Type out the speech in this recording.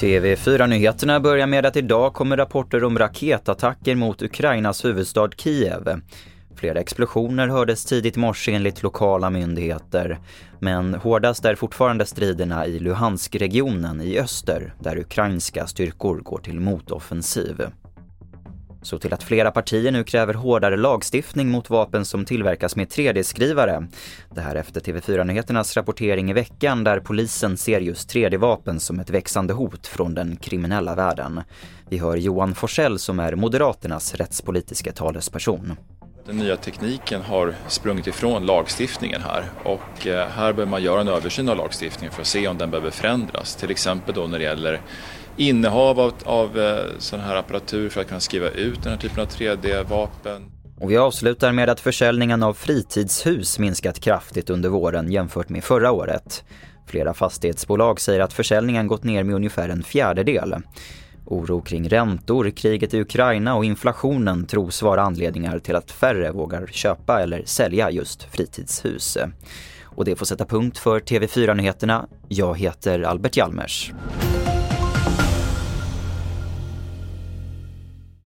TV4-nyheterna börjar med att idag kommer rapporter om raketattacker mot Ukrainas huvudstad Kiev. Flera explosioner hördes tidigt i morse enligt lokala myndigheter. Men hårdast är fortfarande striderna i Luhansk-regionen i öster där ukrainska styrkor går till motoffensiv. Så till att flera partier nu kräver hårdare lagstiftning mot vapen som tillverkas med 3D-skrivare. Det här efter TV4-nyheternas rapportering i veckan där polisen ser just 3D-vapen som ett växande hot från den kriminella världen. Vi hör Johan Forsell som är Moderaternas rättspolitiska talesperson. Den nya tekniken har sprungit ifrån lagstiftningen här och eh, här behöver man göra en översyn av lagstiftningen för att se om den behöver förändras. Till exempel då när det gäller innehav av, av eh, sån här apparatur för att kunna skriva ut den här typen av 3D-vapen. Och vi avslutar med att försäljningen av fritidshus minskat kraftigt under våren jämfört med förra året. Flera fastighetsbolag säger att försäljningen gått ner med ungefär en fjärdedel. Oro kring räntor, kriget i Ukraina och inflationen tros vara anledningar till att färre vågar köpa eller sälja just fritidshus. Och det får sätta punkt för TV4-nyheterna. Jag heter Albert Hjalmers.